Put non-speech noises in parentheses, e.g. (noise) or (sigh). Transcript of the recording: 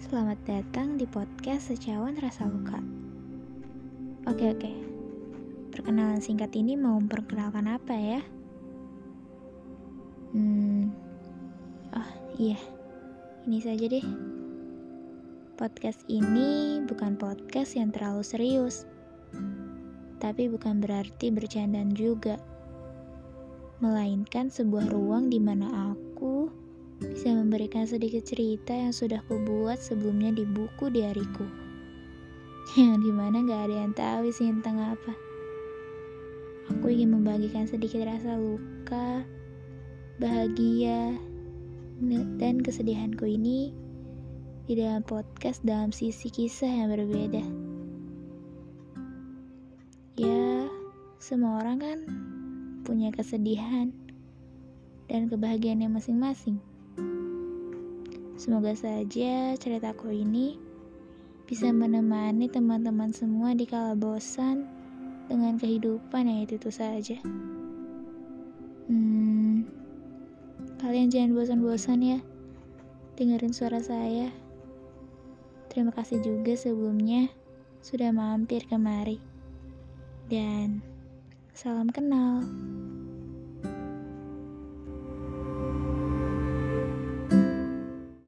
Selamat datang di podcast Secawan Rasa Luka. Oke oke, perkenalan singkat ini mau memperkenalkan apa ya? Hmm, oh iya, ini saja deh. Podcast ini bukan podcast yang terlalu serius, tapi bukan berarti bercandaan juga, melainkan sebuah ruang di mana aku bisa memberikan sedikit cerita yang sudah kubuat sebelumnya di buku diariku. (laughs) Yang di mana gak ada yang tahu sih tentang apa. Aku ingin membagikan sedikit rasa luka, bahagia, dan kesedihanku ini di dalam podcast dalam sisi kisah yang berbeda. Ya, semua orang kan punya kesedihan dan kebahagiaannya masing-masing. Semoga saja ceritaku ini bisa menemani teman-teman semua di kala bosan dengan kehidupan yang itu-itu saja. Hmm, kalian jangan bosan-bosan ya dengerin suara saya. Terima kasih juga sebelumnya sudah mampir kemari. Dan salam kenal.